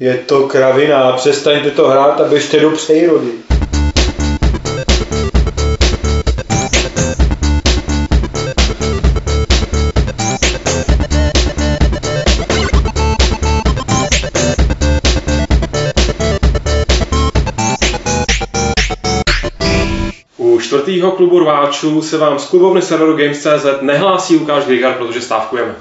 Je to kravina, přestaňte to hrát a běžte do přírody. U čtvrtého klubu rváčů se vám z klubovny serveru Games.cz nehlásí Lukáš Grigar, protože stávkujeme.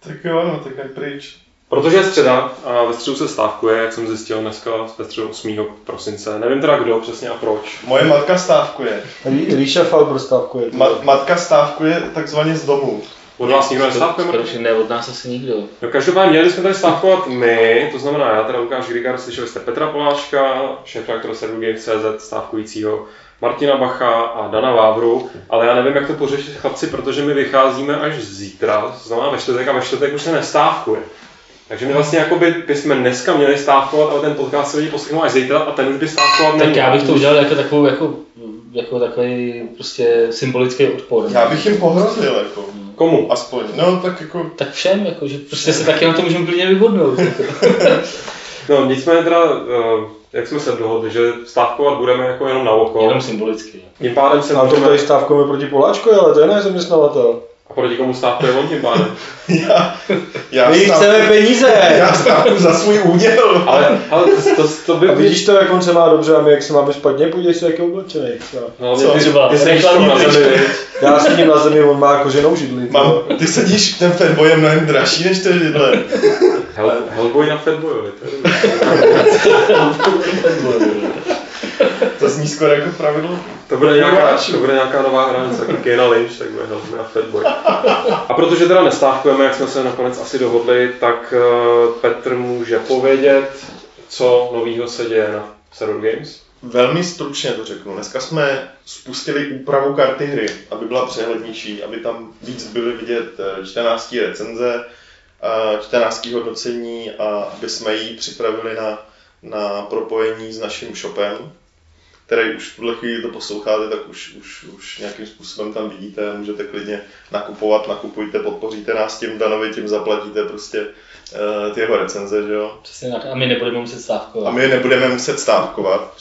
Tak jo, no, tak ať pryč. Protože je středa a ve středu se stávkuje, jak jsem zjistil dneska ve středu 8. prosince. Nevím teda kdo přesně a proč. Moje matka stávkuje. Rí- Ríša Falbr stávkuje. Ma- matka stávkuje takzvaně z domu. Od vás nikdo nestávkuje? Martin? ne, od nás asi nikdo. No každopádně měli jsme tady stávkovat my, to znamená já, teda Lukáš Grigar, slyšeli jste Petra Poláška, šéf-redaktora serveru Games.cz, stávkujícího, Martina Bacha a Dana Vávru, ale já nevím, jak to pořešit chlapci, protože my vycházíme až zítra, to znamená ve čtvrtek a ve čtvrtek už se nestávkuje. Takže my vlastně jako by, bychom dneska měli stávkovat, ale ten podcast se lidi poslechnou až zítra a ten už by stávkovat Tak neměl. já bych to udělal jako takovou, jako, jako takový prostě symbolický odpor. Já bych jim pohrozil, jako. Komu? Aspoň. No, tak jako... Tak všem, jako, že prostě se taky na to můžeme klidně vyhodnout. Jako. No nicméně teda, eh, jak jsme se dohodli, že stávkovat budeme jako jenom na oko. Jenom symbolicky. Tím pádem se A to můžeme... tady stávkujeme proti Poláčkovi, ale to je náš zaměstnavatel. A proti komu stávkuje on tím pádem? Já, já, My stáv, chceme peníze! já stávu za svůj úděl. Ale, ale to, to, to by... A vidíš to, jak on se má dobře a my jak se máme špatně, podívej se, jak je oblečený. No, Co? ty, Třeba ty sedíš na zemi. Já sedím na zemi, on má koženou židli. Mám, ty sedíš, ten fanboy je mnohem dražší než ten židle. Hell, Hellboy na Fatboyovi, to je zní skoro jako pravidlo. To bude nějaká, Rváčů. to bude nějaká nová hra, něco jako Kena Lynch, tak bude na Fatboy. A protože teda nestávkujeme, jak jsme se nakonec asi dohodli, tak eh, Petr může povědět, co novýho se děje na Server Games. Velmi stručně to řeknu. Dneska jsme spustili úpravu karty hry, aby byla přehlednější, aby tam víc byly vidět eh, čtenářské recenze, a čtenářské hodnocení a aby jsme ji připravili na, na propojení s naším shopem, který už v tuhle chvíli to posloucháte, tak už, už, už nějakým způsobem tam vidíte a můžete klidně nakupovat, nakupujte, podpoříte nás tím Danovi, tím zaplatíte prostě uh, ty jeho recenze, že jo. Přesně tak. A my nebudeme muset stávkovat. A my nebudeme muset stávkovat.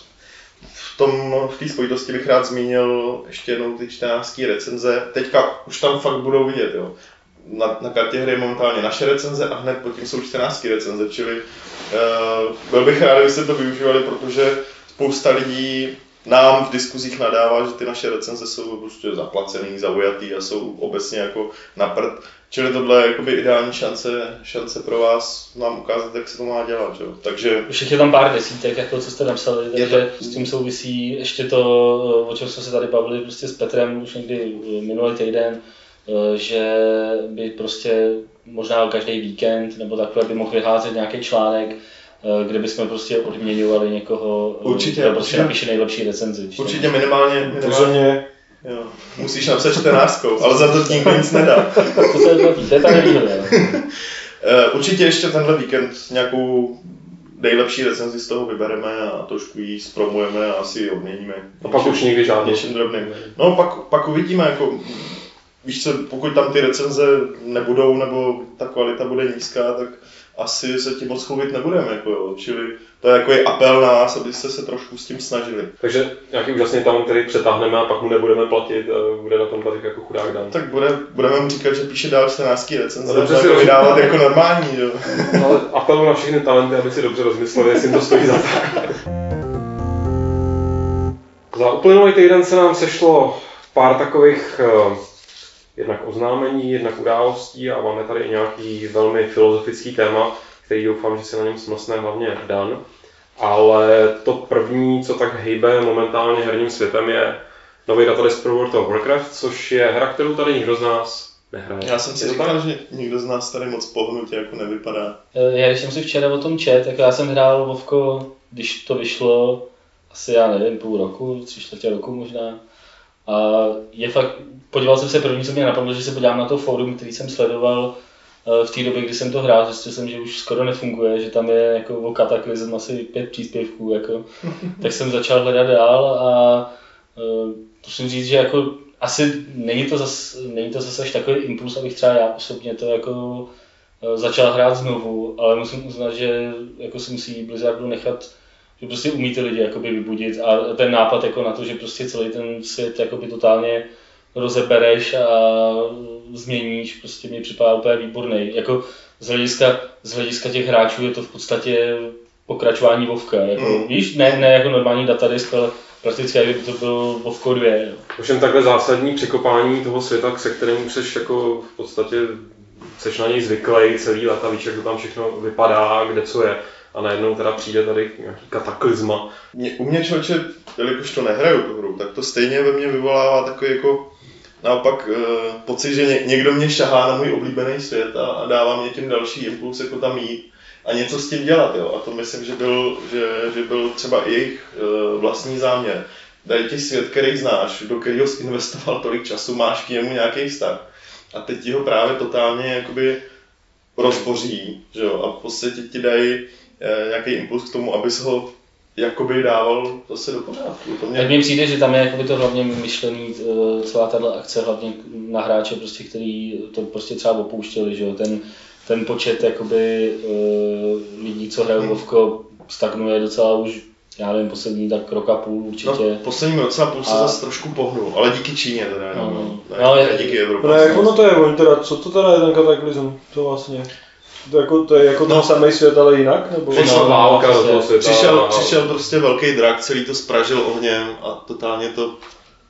V tom, v té spojitosti bych rád zmínil ještě jednou ty čtenářské recenze. Teďka už tam fakt budou vidět, jo. Na, na kartě hry je momentálně naše recenze a hned pod tím jsou čtenářské recenze, čili uh, byl bych rád, kdybyste to využívali, protože spousta lidí nám v diskuzích nadává, že ty naše recenze jsou prostě zaplacený, zaujatý a jsou obecně jako na prd. Čili tohle je jakoby ideální šance, šance pro vás nám ukázat, jak se to má dělat. Že? Takže Už je tam pár desítek, jako co jste napsali, takže s tím souvisí ještě to, o čem jsme se tady bavili prostě s Petrem už někdy minulý týden, eh, že by prostě možná každý víkend nebo takhle by mohl vyházet nějaký článek, eh, kde bychom prostě odměňovali někoho, eh, Určitě, kdo prostě určitě. napíše nejlepší recenzi. určitě minimálně, minimálně jo, musíš napsat čtenářskou, ale za to ti nikdo nic nedá. To se platí, to je ta nevýhoda. no. Eh, Určitě ještě tenhle víkend nějakou nejlepší recenzi z toho vybereme a trošku ji zpromujeme a asi ji odměníme. A pak už nikdy žádný. Něčím drobným. No pak, pak uvidíme, jako, víš co, pokud tam ty recenze nebudou, nebo ta kvalita bude nízká, tak asi se tím moc chlubit nebudeme, jako jo. Čili to je jako je apel na nás, abyste se trošku s tím snažili. Takže nějaký úžasný talent, který přetáhneme a pak mu nebudeme platit a bude na tom platit jako chudák Dan. Tak bude, budeme mu říkat, že píše dál čtenářský recenze, No dobře a si to rozumím. vydávat jako normální, jo. Ale apeluji na všechny talenty, aby si dobře rozmysleli, jestli jim to stojí za to. Za uplynulý týden se nám sešlo pár takových eh, jednak oznámení, jednak událostí a máme tady i nějaký velmi filozofický téma, který doufám, že se na něm smlsne hlavně Dan. Ale to první, co tak hejbe momentálně herním světem, je nový datalist pro World of Warcraft, což je hra, kterou tady nikdo z nás nehraje. Já jsem si říkal, že nikdo z nás tady moc pohnutě jako nevypadá. Eh, Já když jsem si včera o tom čet, tak já jsem hrál Vovko, když to vyšlo, asi já nevím, půl roku, tři čtvrtě roku možná. A je fakt, podíval jsem se první, co mě napadlo, že se podívám na to fórum, který jsem sledoval eh, v té době, kdy jsem to hrál, zjistil jsem, že už skoro nefunguje, že tam je jako o kataklizm asi pět příspěvků, jako. tak jsem začal hledat dál a eh, musím říct, že jako asi není to zas, není to zase až takový impuls, abych třeba já osobně to jako eh, začal hrát znovu, ale musím uznat, že jako si musí Blizzardu nechat že prostě umí ty lidi jakoby vybudit a ten nápad jako na to, že prostě celý ten svět jakoby totálně rozebereš a změníš, prostě mi připadá úplně výborný. Jako z hlediska, z hlediska těch hráčů je to v podstatě pokračování Vovka. Jako, Mm. Víš, ne, ne jako normální datadisk, ale prakticky jak kdyby to byl Vovko 2. Jo. Ovšem takhle zásadní překopání toho světa, se kterým už seš jako v podstatě seš na něj zvyklý celý leta, víš, jak to tam všechno vypadá, kde co je. A najednou teda přijde tady nějaký kataklizma. Mě, u mě člověče, jelikož to nehraju tu hru, tak to stejně ve mně vyvolává takový jako naopak e, pocit, že ně, někdo mě šahá na můj oblíbený svět a, a dává mě tím další impuls jako tam jít a něco s tím dělat. Jo. A to myslím, že byl, že, že byl třeba i jejich e, vlastní záměr. Dají ti svět, který znáš, do kterého jsi investoval tolik času, máš k němu nějaký vztah. A teď ti ho právě totálně jakoby rozboří, že jo, a v podstatě ti dají nějaký impuls k tomu, abys ho jakoby dával zase do pořádku. To Tak mě, mně přijde, že tam je jakoby to hlavně myšlený, eh, celá tato akce hlavně na hráče, prostě, který to prostě třeba opouštěli, že jo, ten, ten počet jakoby eh, lidí, co hrajou Vovko, stagnuje docela už, já nevím, poslední tak rok a půl určitě. no, posledním roce a půl se A- zase trošku pohnul, ale díky Číně teda, No, no, no. ne, No, ne, je- díky Evropě. No jak ono to je, oni teda, co to teda je ten kataklizm, to vlastně, to, je jako, to je jako ten No. samý svět, ale jinak, nebo? Přišla no, válka do prostě toho světa. Přišel, a- přišel prostě velký drak, celý to spražil ohněm a totálně to...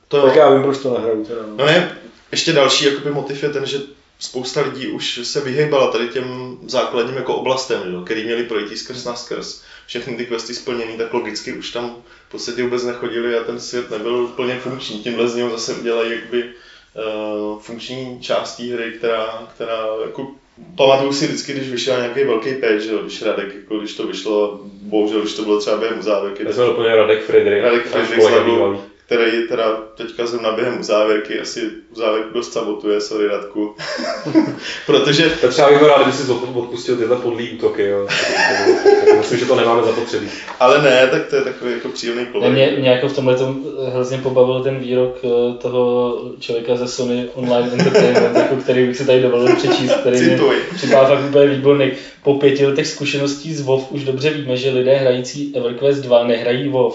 to Tak já vím, proč to nehraju teda. No. No ne, ještě další jakoby motiv je ten, že spousta lidí už se vyhejbala tady těm základním jako oblastem, jo, který měli projít skrz na skrz. Všechny ty questy splněný, tak logicky už tam v podstatě vůbec nechodili a ten svět nebyl plně funkční. Tímhle z něho zase udělají jakoby uh, funkční část té hry, která, která jako Pamatuju si vždycky, když vyšel nějaký velký že jo, když Radek, jako když to vyšlo, bohužel, když to bylo třeba během uzávěrky, Já jsem doplnil Radek Friedrich, Radek Friedrich. Který teda teďka zrovna během uzávěrky asi uzávěrku dost sabotuje, sorry Radku. Protože Tak třeba bych rád, kdyby si od- odpustil tyhle podlý útoky, jo. Tak Myslím, že to nemáme zapotřebí. Ale ne, tak to je takový jako příjemný kolek. mě, mě jako v tomhle tom hrozně pobavil ten výrok eh, toho člověka ze Sony Online Entertainment, jako který bych si tady dovolil přečíst, který mě Cituj. připadá fakt úplně výborný. Po pěti letech zkušeností z WoW už dobře víme, že lidé hrající EverQuest 2 nehrají WoW.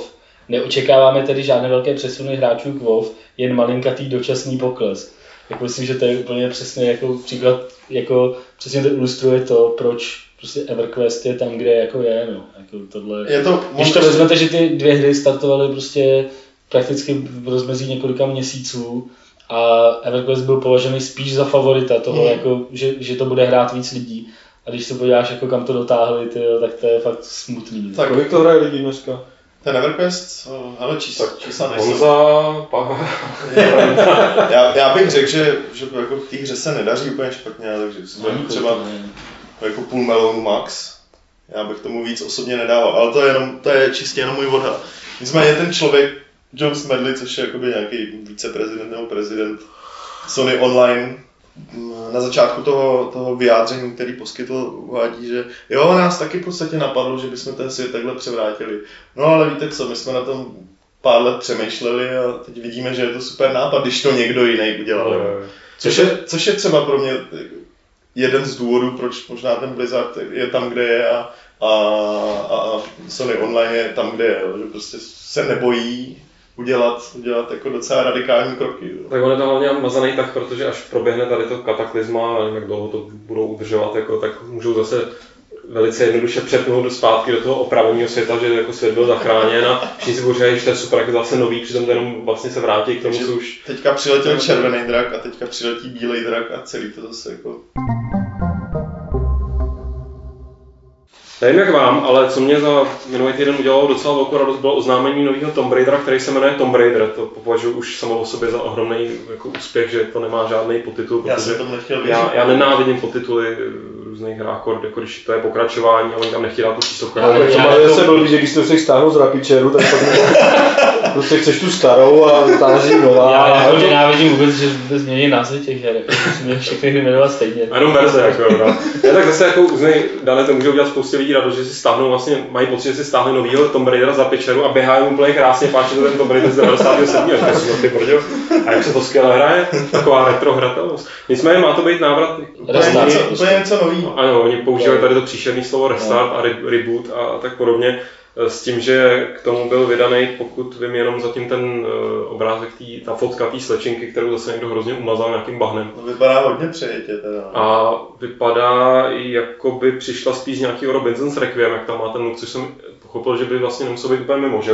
Neočekáváme tedy žádné velké přesuny hráčů k WoW, jen malinkatý dočasný pokles. Tak myslím, že to je úplně přesně jako příklad, jako přesně to ilustruje to, proč prostě EverQuest je tam, kde jako je, no. Jako tohle, Je to, když to vezmete, že ty dvě hry startovaly prostě prakticky v rozmezí několika měsíců a EverQuest byl považený spíš za favorita toho, Hmm. jako, že, že to bude hrát víc lidí. A když se podíváš, jako kam to dotáhli, ty, tak to je fakt smutný. Tak. Kolik to hraje lidí dneska? Ten Everquest, ale čísla, čísla nejsou. Honza, pa... já, já, bych řekl, že, že jako v té hře se nedaří úplně špatně, takže si budeme třeba jako půl melonu max. Já bych tomu víc osobně nedával, ale to je, jenom, to je čistě jenom můj odhad. Nicméně ten člověk, John Smedley, což je jakoby nějaký viceprezident nebo prezident Sony Online, na začátku toho, toho vyjádření, který poskytl, uvádí, že jo, nás taky v podstatě napadlo, že bychom ten svět takhle převrátili. No ale víte co, my jsme na tom pár let přemýšleli a teď vidíme, že je to super nápad, když to někdo jiný udělal. jo. Což je, což je třeba pro mě jeden z důvodů, proč možná ten Blizzard je tam, kde je a, a, a Sony Online je tam, kde je. Že prostě se nebojí udělat, udělat jako docela radikální kroky. Tak on je to hlavně mazaný tak, protože až proběhne tady to kataklizma, nevím, jak dlouho to budou udržovat, jako, tak můžou zase velice jednoduše přepnout do zpátky do toho opravného světa, že jako svět byl zachráněn a všichni si budou že to je super, jak zase nový, přitom to jenom vlastně se vrátí k tomu, Takže co už Teďka přiletěl červený drak a teďka přiletí bílej drak a celý to zase jako... Nevím jak vám, ale co mě za minulý týden udělalo docela velkou radost, bylo oznámení nového Tomb Raidera, který se jmenuje Tomb Raider. To považuji už samo o sobě za ohromný jako úspěch, že to nemá žádný podtitul, Já jsem tomu nechtěl věřit. já, já nenávidím podtituly různých hrách, jako když to je pokračování a oni tam nechtějí dát tu číslovku. Ale to já má jako- zase blbý, že když to chceš stáhnout z Rapičeru, tak pak prostě chceš tu starou a táží nová. Já A jako to- nenávidím vůbec, že vůbec změní názvy těch her, jako musíme všechny hry jmenovat stejně. A jenom verze, jako, no. Já tak zase jako uznej, dále to může udělat spoustě lidí radost, že si stáhnou vlastně, mají pocit, že si stáhli novýho Tomb Raidera za pečeru a běhají mu úplně krásně, páči to ten Tomb Raider z 97. až to jsou ty brďo. A jak se to skvěle hraje, taková retro hratelnost. Nicméně má to být návrat Úplně úplně něco nového. Ano, oni používají tady to příšerné slovo restart a re- reboot a tak podobně. eh, S tím, že k tomu byl vydaný, pokud vím, jenom zatím ten eh, obrázek, tý, ta fotka té slečinky, kterou zase někdo hrozně umazal nějakým bahnem. To vypadá hodně přejetě teda. A vypadá, i jako by přišla spíš z nějakého Robinson's Requiem, jak tam má ten look, což jsem pochopil, že by vlastně nemusel být úplně mimo, že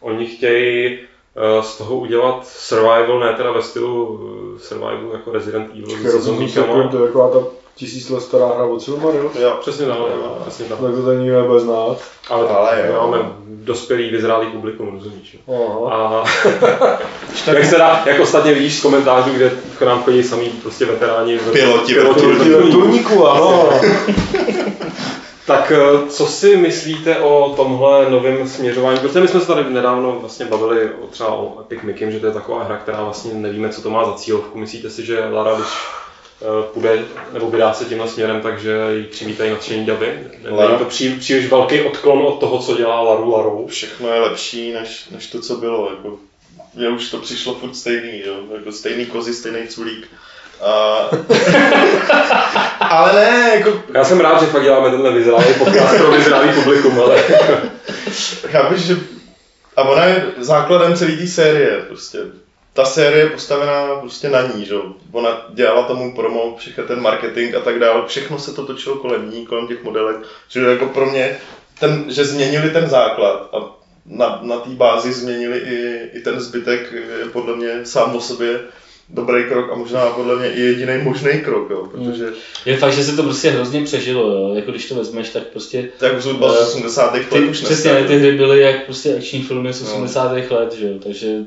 oni chtějí z toho udělat survival, ne teda ve stylu eh, survival jako Resident Evil se zombíkama. to je taková ta tisíc let stará hra od Silmaril. Jo. Přesně tak, přesně tak. Tak to tady nikdo nebude znát. Ale, Ale jo. máme dospělý, vyzrálý publikum, rozumíš? A jak se dá, jak ostatně vidíš z komentářů, kde k nám chodí samý prostě veteráni. Piloti piloti vrtulníků. Vrtulníku, ano. Tak eh, co si myslíte o tomhle novém směřování? Protože my jsme se tady nedávno vlastně bavili o třeba o Epic Mickey, že to je taková hra, která vlastně nevíme, co to má za cílovku. Myslíte si, že Lara, když eh, půjde nebo vydá se tímhle směrem, takže ji přivítají nadšení davy? Není to pří, příliš velký odklon od toho, co dělá Laru Laru? Všechno je lepší, než, než to, co bylo. Jako, mně už to přišlo furt stejný, jo? Jako stejný kozy, stejný culík. A... ale ne, jako, Já jsem rád, že fakt děláme tenhle vyzrálý podcast pro vyzrálý publikum, ale chápeš, že... A ona je základem celé té série, prostě. Ta série je postavená prostě na ní, že? Ona dělala tomu promo, všechno ten marketing a tak dále, všechno se to točilo kolem ní, kolem těch modelek, že jako pro mě, ten, že změnili ten základ a na, na té bázi změnili i, i ten zbytek, je podle mě sám o sobě dobrý krok a možná podle mě i jediný možný krok, jo, protože Je fakt, že se to prostě hrozně přežilo, jo. Jako když to vezmeš, tak prostě tak zhruba z 80. let ty, už přesně, nestaví. ty hry byly jak prostě akční filmy z No. 80. let, že jo. Takže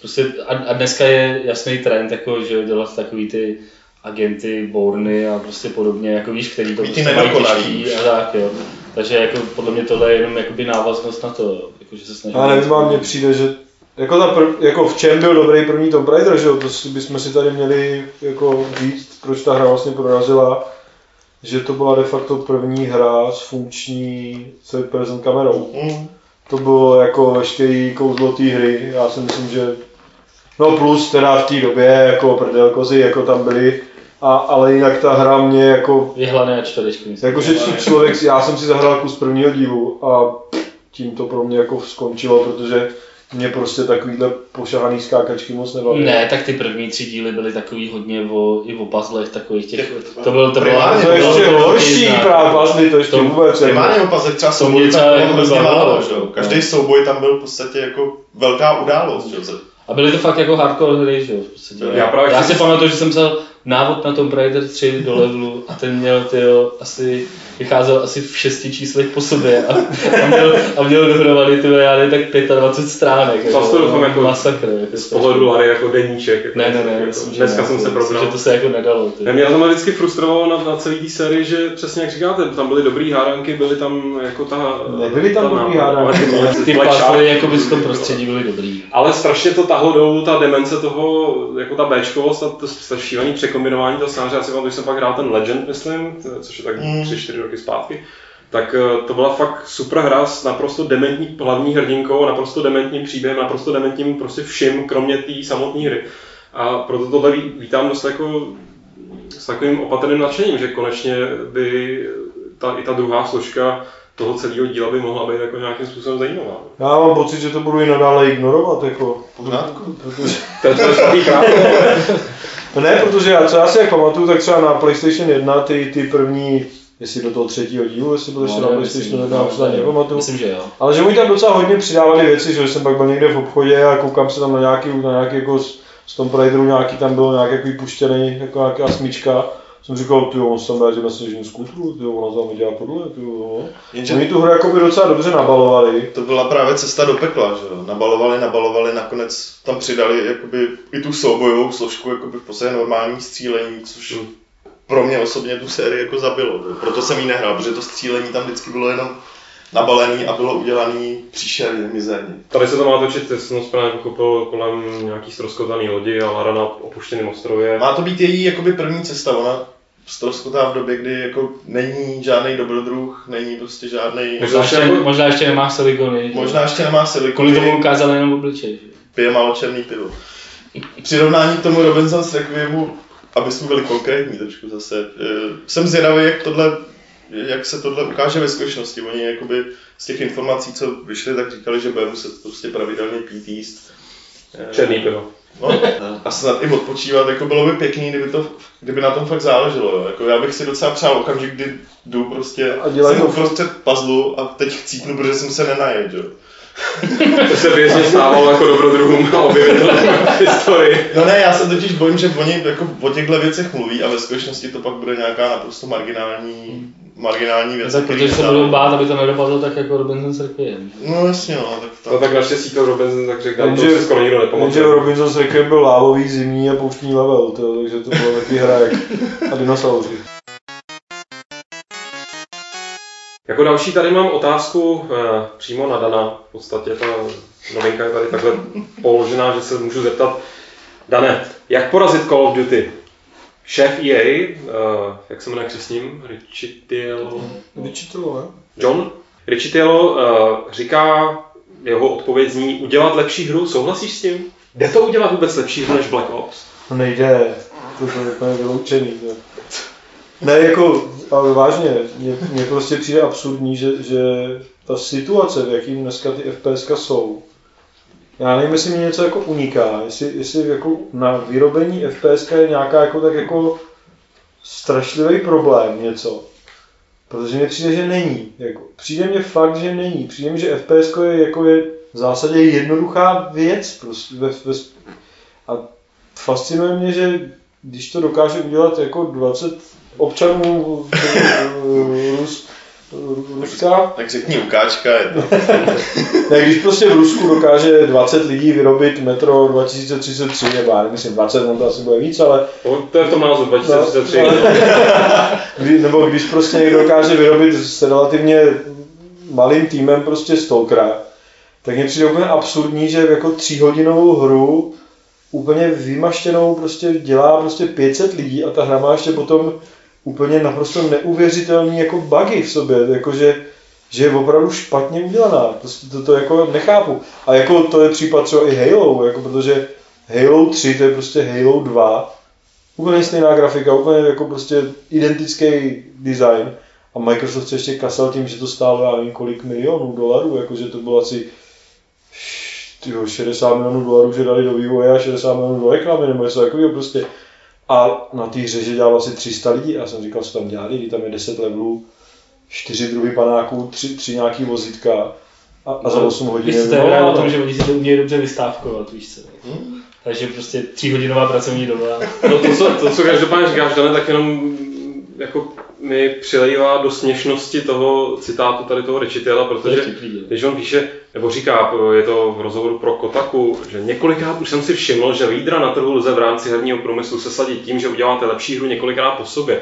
prostě a, a, dneska je jasný trend, jako, že dělat takový ty agenty, Bourny a prostě podobně, jako víš, který to prostě mají těžký a tak, jo. Takže jako podle mě tohle je jenom jakoby návaznost na to, jo. jako, že se snaží. Já nevím, vám mně přijde, že jako, ta prv, jako v čem byl dobrý první Tomb Raider, že jo, to si, bychom si tady měli jako říct, proč ta hra vlastně prorazila, že to byla de facto první hra s funkční third person kamerou. Mm. To bylo jako veškerý kouzlo té hry, já si myslím, že no plus teda v té době jako prdel kozy, jako tam byly, a, ale jinak ta hra mě jako Vyhlané čtverečky. Jakože č- člověk, si- já jsem si zahrál kus prvního dílu a tím to pro mě jako skončilo, protože mě prostě takovýhle pošahaný skákačky moc nebavily. Ne, tak ty první tři díly byly takový hodně o, i o puzzlech, takových těch, to byl, to bylo, primárně To je bylo ještě to horší právě vlastně, to ještě To- vůbec. Primárně opazek třeba To souboj mě třeba bylo hrozně málo. Každý souboj tam byl v podstatě jako velká událost, že jo. A byly to fakt jako hardcore hry, že jo, v podstatě. Já právě Já chci- si pamatuju, že jsem psal návod na Tomb Raider 3 do levelu a ten měl, tyjo, asi, vycházel asi v šesti číslech po sobě a, a měl, a měl dohromady, tyjo, já tak 25 stránek. Zas to doufám jako masakr. Jako z pohledu Lary jako deníček. Jako, Ne, ne, ne, jako, myslím, že dneska ne, jsem se probral. že to se jako nedalo. Ty. Ne, mě to vždycky frustrovalo na, na celé té sérii, že přesně jak říkáte, tam byly dobrý hádanky, byly tam jako ta... Nebyly tam ta dobrý hádanky, ale Ty puzzle jako by v tom prostředí byly dobrý. Ale strašně to tahlo dolů ta demence toho, jako ta Bčkovost a to, to šílený překombinování toho scénáře. Já si pamatuju, jsem pak hrál ten Legend, myslím, což je tak Mm. 3-4 roky zpátky. Tak eh, to byla fakt super hra s naprosto dementní hlavní hrdinkou, naprosto dementním příběhem, naprosto dementním prostě vším, kromě té samotné hry. A proto tohle ví- vítám dost jako s takovým opatrným nadšením, že konečně by ta, i ta druhá složka toho celého díla by mohla být jako nějakým způsobem zajímavá. Já mám pocit, že to budu i nadále ignorovat, jako. Pořádku. Protože, To je to špatný. no ne, protože já, co já si jak pamatuju, tak třeba na PlayStation 1 ty, ty první, jestli do toho třetího dílu, jestli byl ještě na ne, PlayStation 1, no, já už to nepamatuju. Myslím, že jo. Ale že oni tam docela hodně přidávali věci, že jsem pak byl někde v obchodě a koukám se tam na nějaký, na nějaký jako z, z Tomb Raideru nějaký tam byl nějaký jako puštěný, jako nějaká smyčka. Jsem říkal, ty on se tam dá na sněžním skutru, ty ona tam dělá podle, ty jo. Jenže Oni tu hru jako by docela dobře nabalovali. to byla právě cesta do pekla, že jo. Nabalovali, nabalovali, nakonec tam přidali jakoby i tu soubojovou složku, jakoby v podstatě normální střílení, což Mm. pro mě osobně tu sérii jako zabilo. že jo. Proto jsem ji nehrál, protože to střílení tam vždycky bylo jenom nabalený a bylo udělaný příšerně, mizerně. Tady se to má točit, jsem to správně pochopil, kolem nějaký stroskotaný lodi a Lara na opuštěném ostrově. Má to být její jakoby první cesta, ona ztroskotá v době, kdy jako není žádný dobrodruh, není prostě žádný. Možná Možná ještě, jako- možná ještě nemá silikony. Možná ještě nemá silikony, Kvůli tomu ukázali jenom obličej. pije málo černý pivo. Přirovnání k tomu Robinson's Requiemu aby jsme byli konkrétní trošku zase. Eh, Jsem zvědavý, jak tohle jak se tohle ukáže ve skutečnosti. Oni jakoby z těch informací, co vyšly, tak říkali, že bude muset prostě pravidelně pít jíst. Eh, Černý pivo. No, a snad i odpočívat, jako bylo by pěkný, kdyby, to, kdyby na tom fakt záleželo. Jo. Jako já bych si docela přál okamžik, kdy jdu prostě, A dělají jsem to uprostřed puzzlu a teď chcípnu, protože jsem se nenajet, jo. To se běžně stávalo jako dobrodruhům a objevitelům historii. No ne, já se totiž bojím, že oni jako o těchto věcech mluví a ve skutečnosti to pak bude nějaká naprosto marginální, marginální věc. Tak protože se budou bát, aby to nedopadlo tak jako Robinson Requiem. No jasně, no, tak to. No tak naštěstí to Robinson tak řekl, to Jenže- skoro nikdo Jenže nepamatuje. Robinson s Requiem byl lávový, zimní a pouštní level, to, takže to bylo takový hra jak a dinosauři. Jako další tady mám otázku eh, přímo na Dana. V podstatě ta novinka je tady takhle položená, že se můžu zeptat. Dane, jak porazit Call of Duty? Šéf EA, eh, jak se jmenuje křesním? Richitiello? Vyčítalo, ne? John? Richitiello eh, říká, jeho odpověď zní, udělat lepší hru, souhlasíš s tím? Jde to udělat vůbec lepší hru než Black Ops? No nejde, to je úplně vyloučený. Ne, ne jako, ale vážně, mně, mně prostě přijde absurdní, že, že ta situace, v jakým dneska ty FPSka jsou, já nevím, jestli mi něco jako uniká, jestli, jestli jako na vyrobení FPSka je nějaká jako tak jako strašlivý problém něco. Protože mně přijde, že není. Jako, přijde mně fakt, že není. Přijde mi, že FPS je, jako je v zásadě jednoduchá věc. Prostě ve, ve, a fascinuje mě, že když to dokáže udělat jako 20 občanů Ruska, Tak řekni ukáčka, je to. ne, když prostě v Rusku dokáže 20 lidí vyrobit metro 2033, nebo já nemyslím 20, on to asi bude víc, ale No, to je v tom názvu 2033. No, Kdy, nebo když prostě někdo dokáže vyrobit s relativně malým týmem prostě Stalkera, tak mně přijde úplně absurdní, že jako tříhodinovou hru úplně vymaštěnou prostě dělá prostě 500 lidí a ta hra má ještě potom úplně naprosto neuvěřitelný jako bugy v sobě, jakože že je opravdu špatně udělaná. Prostě to, to jako nechápu. A jako to je případ třeba i Halo, jako protože Halo 3 to je prostě Halo 2, úplně stejná grafika, úplně jako prostě identický design. A Microsoft se ještě kasal tím, že to stálo, já nevím kolik milionů dolarů, jakože to bylo asi tyjo, 60 milionů dolarů, že dali do vývoje a 60 milionů do reklamy, nebo něco takového prostě. A na té hře, že dělalo asi 300 lidí, a já jsem říkal, co tam dělali, kdy tam je 10 levelů, 4 druhy panáků, 3, 3 nějaký vozítka a, a za 8 hodin Víš, to je vyvoláno. tom, že oni si to umějí dobře vystávkovat, víš co. Hm? Takže prostě tříhodinová pracovní doba. No to, co, to, co každopádně říkáš, Dane, tak jenom jako mi přilejvá do směšnosti toho citátu tady toho je protože když on píše, nebo říká, je to v rozhovoru pro Kotaku, že několikrát už jsem si všiml, že lídra na trhu lze v rámci herního průmyslu sesadit tím, že uděláte lepší hru několikrát po sobě.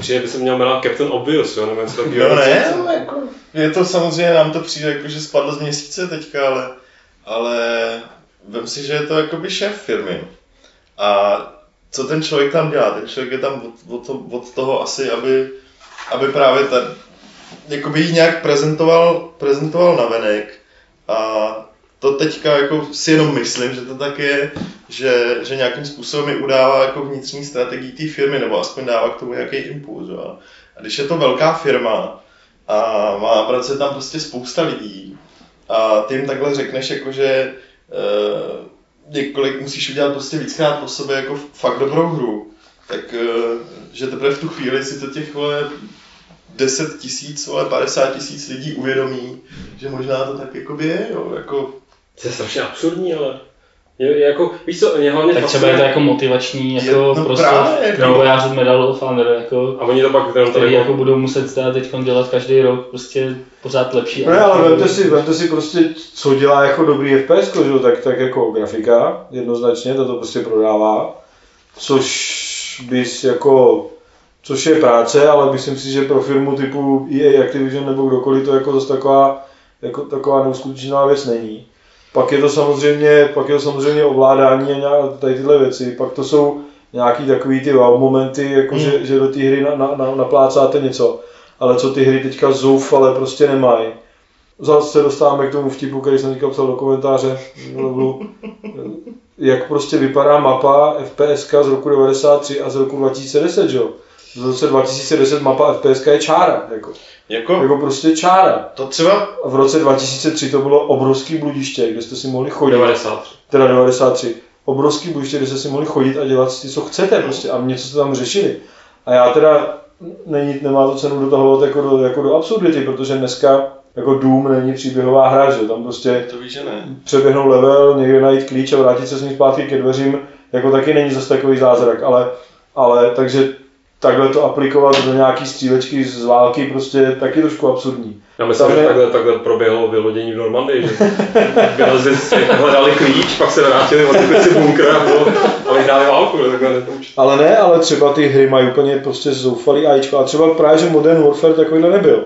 Přijde, by se měl jmenovat Captain Obvious, jo, nebo něco takového. No ne, jako, je to samozřejmě, nám to přijde jako, že spadlo z měsíce teďka, ale, ale vem si, že je to jakoby šéf firmy. A co ten člověk tam dělá? Ten člověk je tam od, od, to, od toho asi, aby, aby právě ten, jakoby ji nějak prezentoval, prezentoval na venek. A to teďka jako si jenom myslím, že to tak je, že, že nějakým způsobem mi udává jako vnitřní strategii té firmy, nebo aspoň dává k tomu nějaký impuls. A když je to velká firma a má pracuje tam prostě spousta lidí a ty jim takhle řekneš, jako že e, několik musíš udělat prostě víckrát po sobě jako fakt dobrou hru, tak e, že teprve v tu chvíli si to těch vole 10 tisíc, vole 50 tisíc lidí uvědomí, že možná to tak jako je, jo, jako To je strašně absurdní, ale je, jako, víš co, mě hlavně Tak třeba je to jako motivační Je- jako no prostě no. vývojářů Medal of Honor, jako, a oni to pak který tady jako budou muset teda teď dělat každý rok prostě pořád lepší. Ne, ale vemte si, vemte si prostě, co dělá jako dobrý FPS, že? jo, tak, tak jako grafika, jednoznačně, to to prostě prodává, což bys jako, což je práce, ale myslím si, že pro firmu typu EA Activision nebo kdokoliv to jako zase taková, jako taková neuskutečná věc není. Pak je to samozřejmě, pak je to samozřejmě ovládání a nějak, tady tyhle věci, pak to jsou nějaký takový ty wow momenty, jako Hmm. že, že do té hry na, na, na, naplácáte něco, ale co ty hry teďka zoufale prostě nemají. Zase se dostáváme k tomu vtipu, který jsem teďka psal do komentáře. Jak prostě vypadá mapa FPSK z roku 93 a z roku 2010, že jo? V roce 2010 mapa FPSK je čára, jako. Jako, Jako prostě čára. to třeba, v roce 2003 to bylo obrovský bludiště, kde jste si mohli chodit. 93. Teda 93. Obrovský bludiště, kde jste si mohli chodit a dělat si, co chcete prostě a něco jste tam řešili. A já teda, není, nemá to cenu dotahovat jako do, jako do absurdity, protože dneska jako Doom není příběhová hra, že tam prostě to víš, že ne. přeběhnout level, někde najít klíč a vrátit se s ním zpátky ke dveřím, jako taky není zase takový zázrak, ale, ale takže takhle to aplikovat do nějaký střílečky z války prostě je taky trošku absurdní. Já myslím, Tam že je- takhle, takhle proběhlo vylodění v Normandii, že vylezli si, hledali klíč, pak se vrátili, odkryli si bunkr a, bylo, a vyhráli válku, ne? takhle netouč. Ale ne, ale třeba ty hry mají úplně prostě zoufalý AIčko a třeba právě, že Modern Warfare takovýhle nebyl.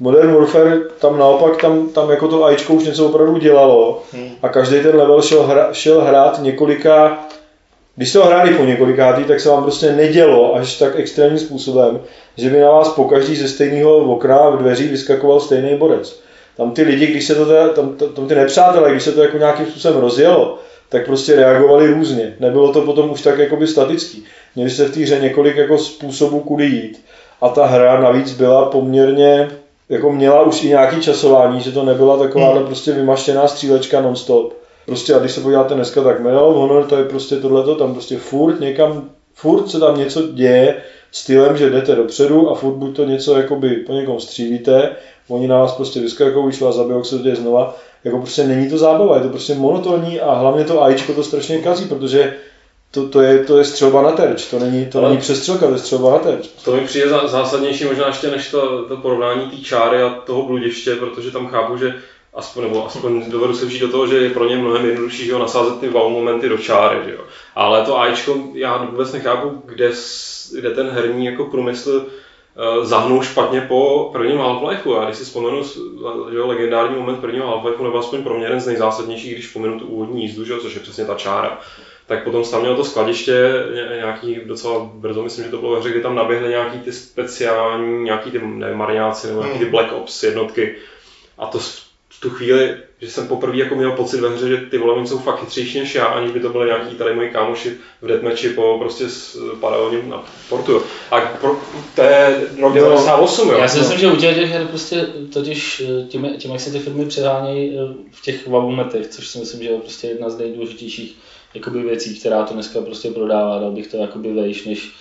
Modern Warfare tam naopak, tam, tam jako to AIčko už něco opravdu dělalo Hmm. a každý ten level šel, hra, šel hrát několika, když jste ho hráli po několikátý, tak se vám prostě nedělo až tak extrémním způsobem, že by na vás po každý ze stejného okna v dveří vyskakoval stejný borec. Tam ty lidi, když se to teda, tam, tam, tam ty nepřátelé, když se to jako nějakým způsobem rozjelo, tak prostě reagovali různě. Nebylo to potom už tak jakoby statický. Měli jste v té hře několik jako způsobů, kudy jít. A ta hra navíc byla poměrně, jako měla už i nějaký časování, že to nebyla takováhle prostě vymaštěná střílečka non-stop. Prostě a když se podíváte dneska, tak Medal of Honor, to je prostě tohleto, tam prostě furt někam, furt se tam něco děje stylem, že jdete dopředu a furt buď to něco jakoby po někom střílíte, oni na vás prostě vyskakují, vás zabijou, se to děje znova, jako prostě není to zábava, je to prostě monotónní a hlavně to AIčko to strašně kazí, protože to, to, je, to je střelba na terč, to není, to Ale- není přestřelka, to je střelba na terč. To mi přijde zá- zásadnější možná ještě než to, to porovnání té čáry a toho bludiště, protože tam chápu, že aspoň, nebo aspoň dovedu se vžít do toho, že je pro ně mnohem jednodušší že jo, nasázet ty wow momenty do čáry. Že jo. Ale to AIčko, já vůbec nechápu, kde, kde ten herní jako průmysl eh, zahnul špatně po prvním Half-Lifeu. Já když si vzpomenu že jo, legendární moment prvního Half-Lifeu, nebo aspoň pro mě jeden z nejzásadnějších, když pominu tu úvodní jízdu, že jo, což je přesně ta čára, tak potom tam měl to skladiště ně- nějaký docela brzo, myslím, že to bylo ve hře, kdy tam naběhly nějaký ty speciální, nějaký ty mariáci nebo nějaký ty Black Ops jednotky. A to v tu chvíli, že jsem poprvé jako měl pocit ve hře, že ty vole, jsou fakt chytřejší než já, aniž by to byly nějaký tady moji kámoši v deathmatchi po prostě s paralelním na portu. jo. A pro, to je rok 98, jo. Já si myslím, že u těch těch her prostě totiž eh, tím, tím jak se ty firmy přehánějí eh, v těch wowmetech, což si myslím, že je prostě jedna z nejdůležitějších jakoby věcí, která to dneska prostě prodává, dal bych to jakoby vejš než,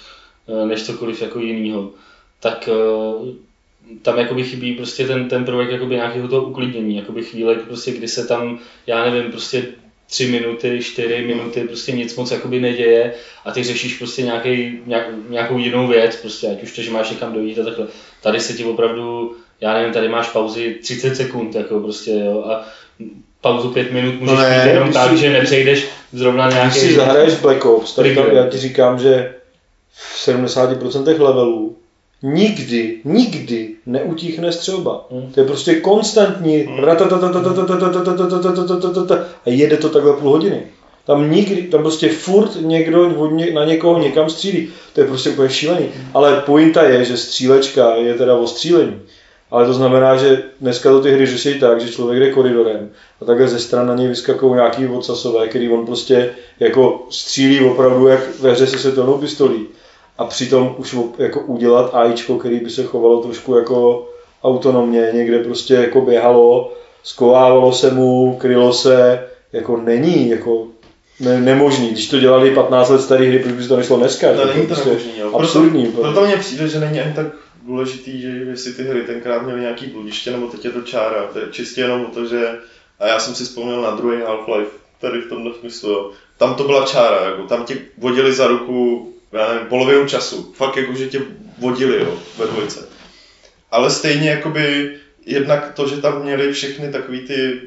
eh, než cokoliv jako jinýho. Tak eh, tam jakoby chybí prostě ten, ten prvek jakoby nějakého toho uklidnění, jakoby chvíle, prostě, kdy se tam, já nevím, prostě tři minuty, čtyři minuty, prostě nic moc jakoby neděje a ty řešíš prostě nějaký, nějak, nějakou jinou věc, prostě ať už to, že máš někam dojít a takhle. Tady se ti opravdu, já nevím, tady máš pauzy 30 sekund, jako prostě, jo, a pauzu pět minut můžeš No ne, mít jenom když tak, si- že nepřejdeš zrovna Když nějaký... si zahraješ Black Ops, tak tam, já ti říkám, že v 70% levelů nikdy, nikdy neutíchne střelba. Hmm. To je prostě konstantní hmm. a jede to takhle půl hodiny. Tam nikdy, tam prostě furt někdo na někoho někam střílí. To je prostě úplně šílený. Hmm. Ale pointa je, že střílečka je teda o střílení. Ale to znamená, že dneska to ty hry řeší tak, že člověk jde koridorem a takhle ze stran na něj vyskakují nějaký odsasové, který on prostě jako střílí opravdu jak ve hře se světelnou pistolí. A přitom už jako udělat AIčko, který by se chovalo trošku jako autonomně, někde prostě jako běhalo, skovávalo se mu, krylo se, jako není jako ne, nemožný. Když to dělali 15 let staré hry, proč by to nešlo dneska? No, To není to prostě nemožný, jo. absurdní. Proto, proto mně přijde, že není ani tak důležitý, že jestli ty hry tenkrát měly nějaký bludiště, nebo teď je to čára. To je čistě jenom o to, že a já jsem si vzpomněl na druhý Half-Life, tady v tomhle smyslu, jo. Tam to byla čára, jako, tam tě vodili za ruku, já nevím, polovinu času. Fakt jako, že tě vodili, jo, ve dvojce. Ale stejně jakoby jednak to, že tam měli všechny takový ty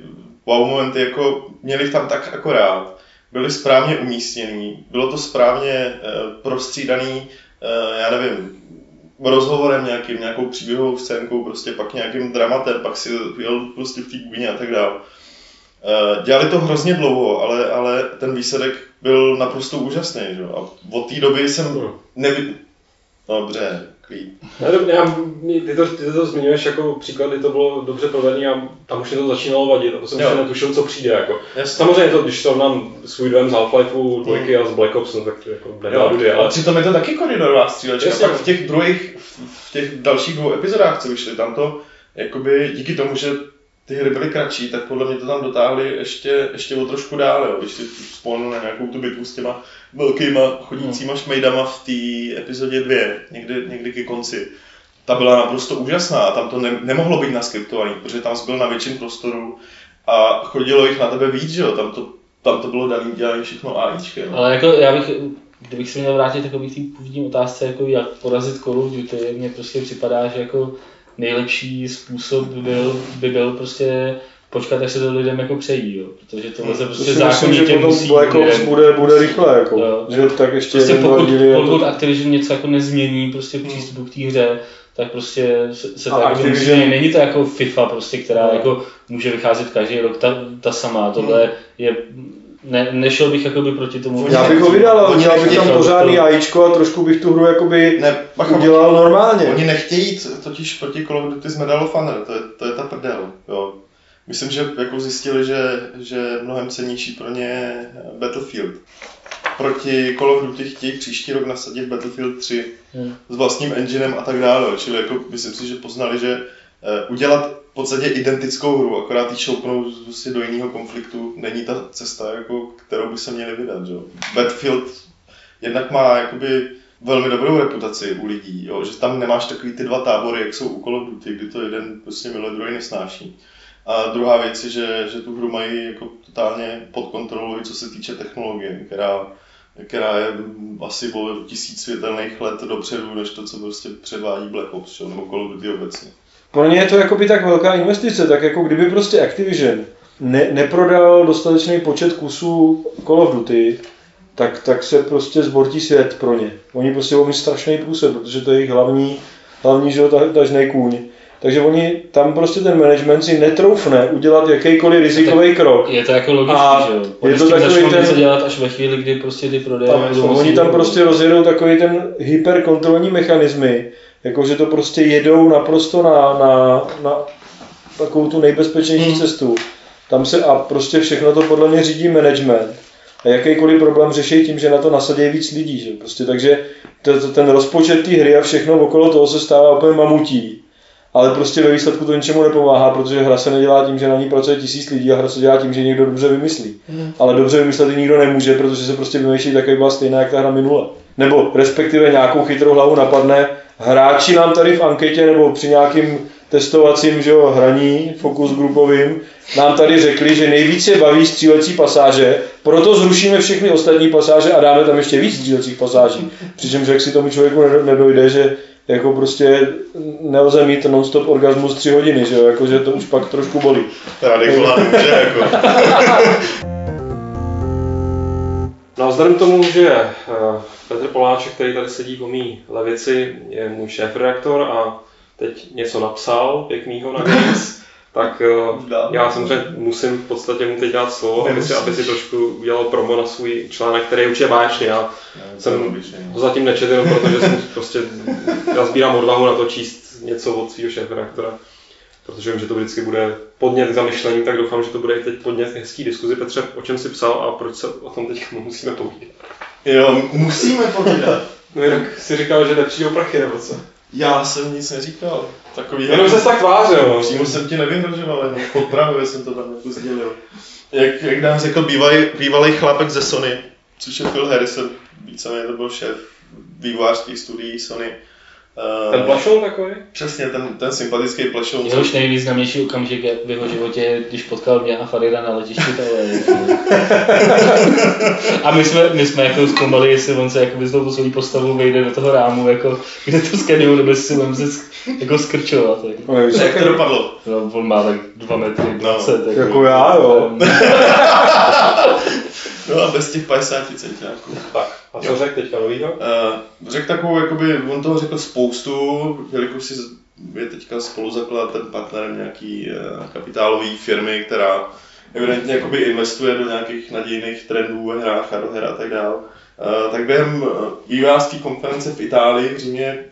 wow momenty, jako měli tam tak akorát, byly správně umístěný, bylo to správně eh, prostřídaný, eh, já nevím, rozhovorem nějakým, nějakou příběhovou scénkou, prostě pak nějakým dramatem, pak si jel prostě v té a tak dále. Eh, Dělali to hrozně dlouho, ale, ale ten výsledek byl naprosto úžasný. Že? jo. A od té doby jsem Hmm. nevi... No, dobře, to- já, ty, to, ty to zmiňuješ jako příklad, kdy to bylo dobře provedené a tam už mi to začínalo vadit a to jsem Jo. ještě netušil, co přijde. Jako. Jasně. Samozřejmě to, když srovnám svůj dojem z Half-Lifeu 2 a z Black Ops, no, tak to jako nedá Jo, dudy, ale ale přitom je to taky koridorová střílečka. Jasně. Pak v těch druhých, v- v těch dalších dvou epizodách, co vyšly, tam to, jakoby díky tomu, že ty hry byly kratší, tak podle mě to tam dotáhli ještě, ještě o trošku dál, jo. Když si vzpomenu na nějakou tu bitvu s těma velkýma chodícíma šmejdama v té epizodě 2, někdy, někdy ke konci. Ta byla naprosto úžasná a tam to ne, nemohlo být naskriptovaný, protože tam byl na větším prostoru a chodilo jich na tebe víc, že jo, tam to, tam to bylo daný, dělaný všechno AIčky. jo. Ale jako já bych, kdybych se měl vrátit takový té původní otázce, jako jak porazit Call of Duty, mně prostě připadá, že jako nejlepší způsob by byl, by byl prostě počkat, až se to lidem jako přejí, jo. protože tohle se prostě myslím, že zákonitě potom musí Black Ops lidem- bude, bude rychle, jako, Jo. že tak ještě Prostě jeden, pokud, díly a to- pokud Activision něco jako nezmění prostě v přístupu k té hře, tak prostě se, se tak jako Activision- musí. Není to jako FIFA prostě, která No. jako může vycházet každý rok ta, ta samá. Tohle je, ne, nešel bych jakoby proti tomu. Oni Já bych ho vydal, ale Oni udělal bych tam pořádný to- AIčko a trošku bych tu hru jakoby Ne, bacha, udělal normálně. Oni nechtějí jít totiž proti Call of Duty z Medal of Honor, to je, to je ta prdel. Jo. Myslím, že jako zjistili, že, že mnohem cenější pro ně Battlefield. Proti Call of Duty chtějí příští rok nasadit Battlefield 3 Hmm. s vlastním enginem a tak dále. Čili jako myslím si, že poznali, že eh, udělat v podstatě identickou hru, akorát ji šoupnout prostě do jiného konfliktu, není ta cesta, jako, kterou by se měli vydat. Že? Battlefield jednak má jakoby velmi dobrou reputaci u lidí, jo, že tam nemáš takový ty dva tábory, jak jsou u Call of Duty, kdy to jeden prostě miluje, druhý nesnáší. A druhá věc je, že, že tu hru mají jako totálně pod kontrolou, co se týče technologie, která, která je asi o tisíc světelných let dopředu, než to, co prostě předvádí Black Ops, čo, nebo Call of Duty obecně. Pro ně je to jakoby tak velká investice, tak jako kdyby prostě Activision ne, neprodal dostatečný počet kusů Call of Duty, tak, tak se prostě zbortí svět pro ně. Oni prostě budou mít strašný průser, protože to je jejich hlavní, hlavní že jo, ta- tažnej kůň. Takže oni tam prostě ten management si netroufne udělat jakýkoliv rizikový krok. Je to jako logický, A že jo? je to takový ten- něco dělat až ve chvíli, kdy prostě ty prodeje oni tam prostě rozjedou takový ten hyperkontrolní mechanismy, jakože to prostě jedou naprosto na, na, na takovou tu nejbezpečnější Hmm. cestu. Tam se a prostě všechno to podle mě řídí management. A jakýkoliv problém řeší tím, že na to nasadí víc lidí. Že? Prostě, takže to, to, ten rozpočet té hry a všechno okolo toho se stává úplně mamutí. Ale prostě ve výsledku to ničemu nepomáhá, protože hra se nedělá tím, že na ní pracuje tisíc lidí a hra se dělá tím, že někdo dobře vymyslí. Ale dobře vymyslet nikdo nemůže, protože se prostě vymýšlí tak, jak byla stejná, jak ta hra minule. Nebo respektive nějakou chytrou hlavu napadne. Hráči nám tady v anketě nebo při nějakým testovacím že jo, hraní, fokus grupovým, nám tady řekli, že nejvíc je baví střílecí pasáže, proto zrušíme všechny ostatní pasáže a dáme tam ještě víc střílecích pasáží. Přičemž jak si tomu člověku nedo- nedojde, že jako prostě nelze mít non-stop orgasmus tři hodiny, že jo, jakože to už pak trošku bolí. Radikola nemůže, jako. No a vzhledem k tomu, že eh, Petr Poláček, který tady sedí po mý levici, je můj šéf-redaktor a teď něco napsal pěknýho na Games, tak eh, já samozřejmě musím v podstatě mu teď dát slovo, aby si, aby si trošku udělal promo na svůj článek, který je určitě báječný. Já jsem ho zatím nečetl, jenom protože jsem prostě, já sbírám odvahu na to číst něco od svého šéf-redaktora, protože vím, že to vždycky bude podnět k zamyšlení, tak doufám, že to bude i teď podnět k hezký diskuzi. Petře, o čem jsi psal a proč se o tom teď musíme povídat? Jo, musíme povídat. No jinak si říkal, že nepřijdou prachy nebo co? Já jsem nic neříkal. Takový Jenom se tak tvářil, no. Přímo jsem ti nevydržoval, jenom podpravuje jsem to tam jako sdělil. Jak, jak nám řekl bývalý, bývalý chlapek ze Sony, což je Phil Harrison, víceméně to byl šéf vývojářských studií Sony. Eh, Ten plašoun takový? Přesně, ten, ten sympatický plešoun. Jehož nejvýznamnější okamžik je v jeho životě, je, když potkal mě a Farida na letišti TLA. A my jsme, my jsme jako zkoumali, jestli on se jako s tou svojí postavou vejde do toho rámu, jako, kde to skenují, nebo si budeme se sk- jako skrčovat. Jako. No, Jak to dopadlo? No, on má tak 2 metry 20. No, jako já, jo. No a bez těch 50 centiáků. Tak, a co řekl teďka novýho? Uh, řekl takovou, jakoby, on toho řekl spoustu, jelikož si je teďka spoluzakladatel partnerem nějaký uh, kapitálové firmy, která evidentně jakoby investuje do nějakých nadějných trendů ve hrách a do her a tak dále. Uh, tak během uh, vývojářské konference v Itálii v Římě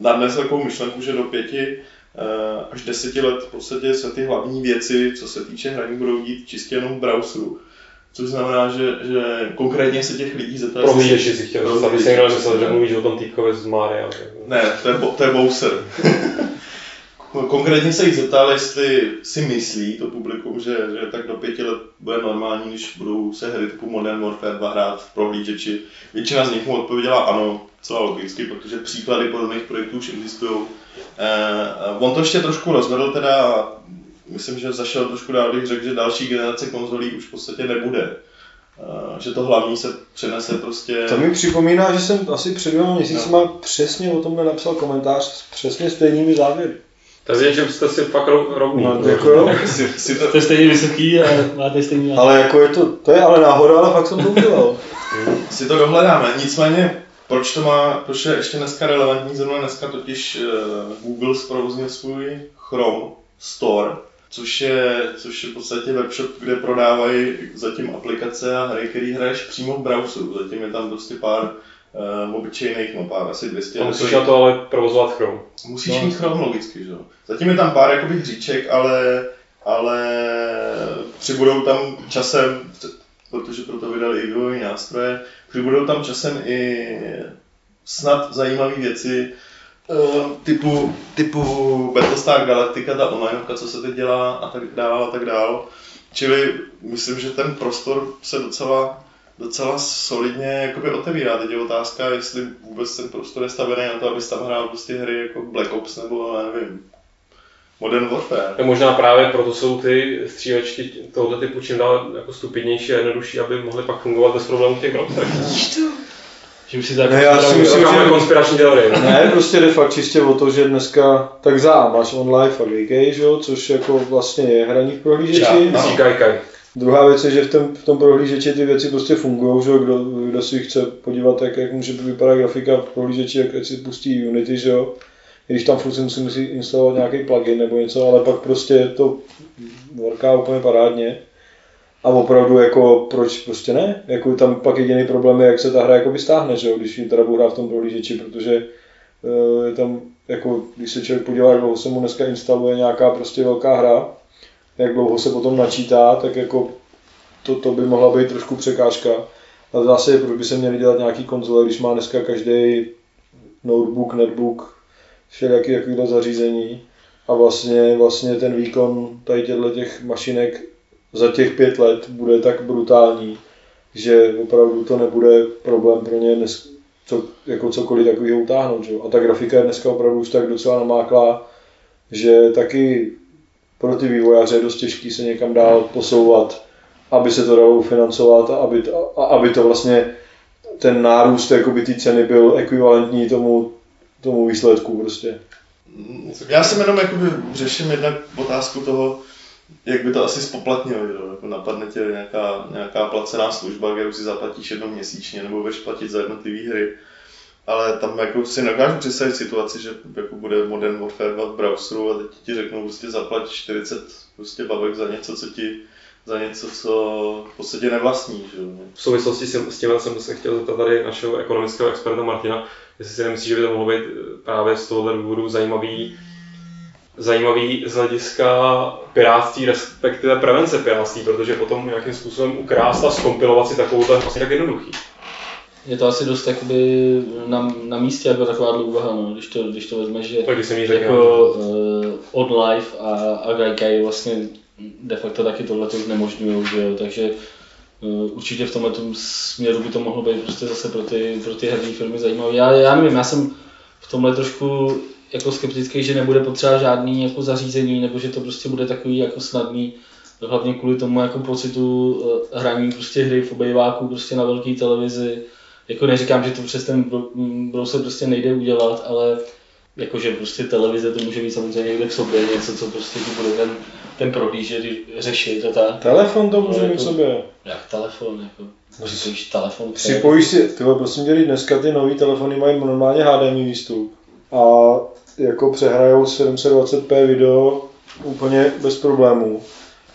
nadnesl takovou myšlenku, že do pěti eh, až deseti let v podstatě se ty hlavní věci, co se týče hraní, budou dít čistě jenom v browseru. Což znamená, že, že konkrétně se těch lidí zeptá... Prohlížeči si chtěl zeptat, aby se někdo myslel, že mluvíš o tom týpkovi z Mária. Ne, to je, to je Bowser. Konkrétně se jich zeptal, jestli si myslí to publikum, že, že tak do pěti let bude normální, když budou se hry typu Modern Warfare 2 hrát v prohlížeči. Většina z nich mu odpověděla ano, celá logicky, protože příklady podobných projektů už existují. Eh, on to ještě trošku rozvedl teda, myslím, že zašel trošku dál, když řekl, že další generace konzolí už v podstatě nebude. Uh, že to hlavní se přenese prostě... To mi připomíná, že jsem asi před dvěma měsícima no. přesně o tomhle napsal komentář s přesně stejnými závěry. Takže že jste si fakt rovný. No, jako jo. to, Jste stejně vysoký a máte stejný. Ale jako je to, to je ale náhoda, ale fakt jsem to udělal. si to dohledáme. Nicméně, proč to má, proč je ještě dneska relevantní, zrovna dneska totiž uh, Google zprovoznil svůj Chrome Store, což je, což je v podstatě webshop, kde prodávají zatím aplikace a hry, které hraješ přímo v browseru. Zatím je tam prostě pár uh, obyčejných, no pár asi 200. A musíš na to ale provozovat Chrome. Musíš no. mít Chrome logicky, že jo. Zatím je tam pár jakoby hříček, ale, ale přibudou tam časem, protože proto vydali i vývojové nástroje, přibudou tam časem i snad zajímavé věci, eh, typu, typu Battlestar Galactica, ta online, co se teď dělá a tak dál a tak dál. Čili myslím, že ten prostor se docela, docela solidně jakoby otevírá. Teď je otázka, jestli vůbec ten prostor je stavený na to, abys tam hrál prostě hry jako Black Ops nebo já nevím, Modern Warfare. A možná právě proto jsou ty střílečky tohoto typu čím dál jako stupidnější a jednodušší, aby mohly pak fungovat bez problémů v těch browserech. Že už si tak Ne, já si myslím, že- konspirační teorie. ne? Prostě jde fakt čistě o to, že dneska, tak za, máš online a VK, že jo, což jako vlastně je hraní v prohlížeči. Já, Myslí Kajkaj. Druhá věc je, že v tom, v tom prohlížeči ty věci prostě fungují, že jo, kdo, kdo si chce podívat, jak, jak může vypadat grafika v prohlížeči, jak si pustí Unity, že jo. Když tam furt si musí, musí instalovat nějaký plugin nebo něco, ale pak prostě to worká úplně parádně. A opravdu jako proč prostě ne? Jako tam pak jediný problém je, jak se ta hra jako stáhne, že jo, když ji teda budu hrát v tom prohlížeči, protože eh, je tam, jako, když se člověk podívá, jak dlouho se mu dneska instaluje nějaká prostě velká hra, jak dlouho se potom načítá, tak jako to, to by mohla být trošku překážka. A zase, proč by se měli dělat nějaký konzole, když má dneska každý notebook, netbook, všelijaký takovýhle zařízení a vlastně, vlastně ten výkon tady těchto těch mašinek za těch pět let bude tak brutální, že opravdu to nebude problém pro ně dnes, co, jako cokoliv takového utáhnout. Že? A ta grafika je dneska opravdu už tak docela namáklá, že taky pro ty vývojáře je dost těžký se někam dál posouvat, aby se to dalo ufinancovat a aby, a aby to vlastně ten nárůst jakoby té ceny byl ekvivalentní tomu, tomu výsledku prostě. Já jsem jenom jakoby řeším jednak otázku toho, jak by to asi spoplatnilo, že? jo? jako napadne tě nějaká, nějaká placená služba, kterou si zaplatíš jednou měsíčně, nebo budeš platit za jednotlivé hry. Ale tam jako si nedokážu představit situaci, že jako bude Modern Warfare 2 v browseru a teď ti řeknou, prostě zaplať 40 prostě babek za něco, co ti za něco, co v podstatě nevlastní. Že? V souvislosti s tím jsem se chtěl zeptat tady našeho ekonomického experta Martina, jestli si nemyslí, že by to mohlo být právě z tohohle důvodu zajímavý, zajímavý z hlediska pirátství, respektive prevence pirátství, protože potom nějakým způsobem ukrást a skompilovat si takovou to je vlastně tak jednoduchý. Je to asi dost jakoby na, na místě jako taková úvaha, no, když to, když to vezmeš, že Tak když jsem jako uh, Odd Life a, a Gaikai vlastně de facto taky tohle to znemožňují, že jo, takže uh, určitě v tomhle směru by to mohlo být prostě zase pro ty, pro ty herní firmy zajímavé. Já, já nevím, já jsem v tomhle trošku jako skeptický, že nebude potřeba žádný jako zařízení, nebo že to prostě bude takový jako snadný, hlavně kvůli tomu jako pocitu uh, hraní prostě hry v obejváku prostě na velké televizi. Jako neříkám, že to přes ten bro- m, browser prostě nejde udělat, ale jakože prostě televize to může být samozřejmě někde v sobě, něco, co prostě ti bude ten, ten prohlížet řešit a tak. Telefon to může No, mít jako- v sobě. Jak telefon, jako, připojíš telefon. Připojíš si, tyhle, prosím tě, dneska ty nový telefony mají normálně HDMI výstup a jako přehrajou 720p video úplně bez problémů.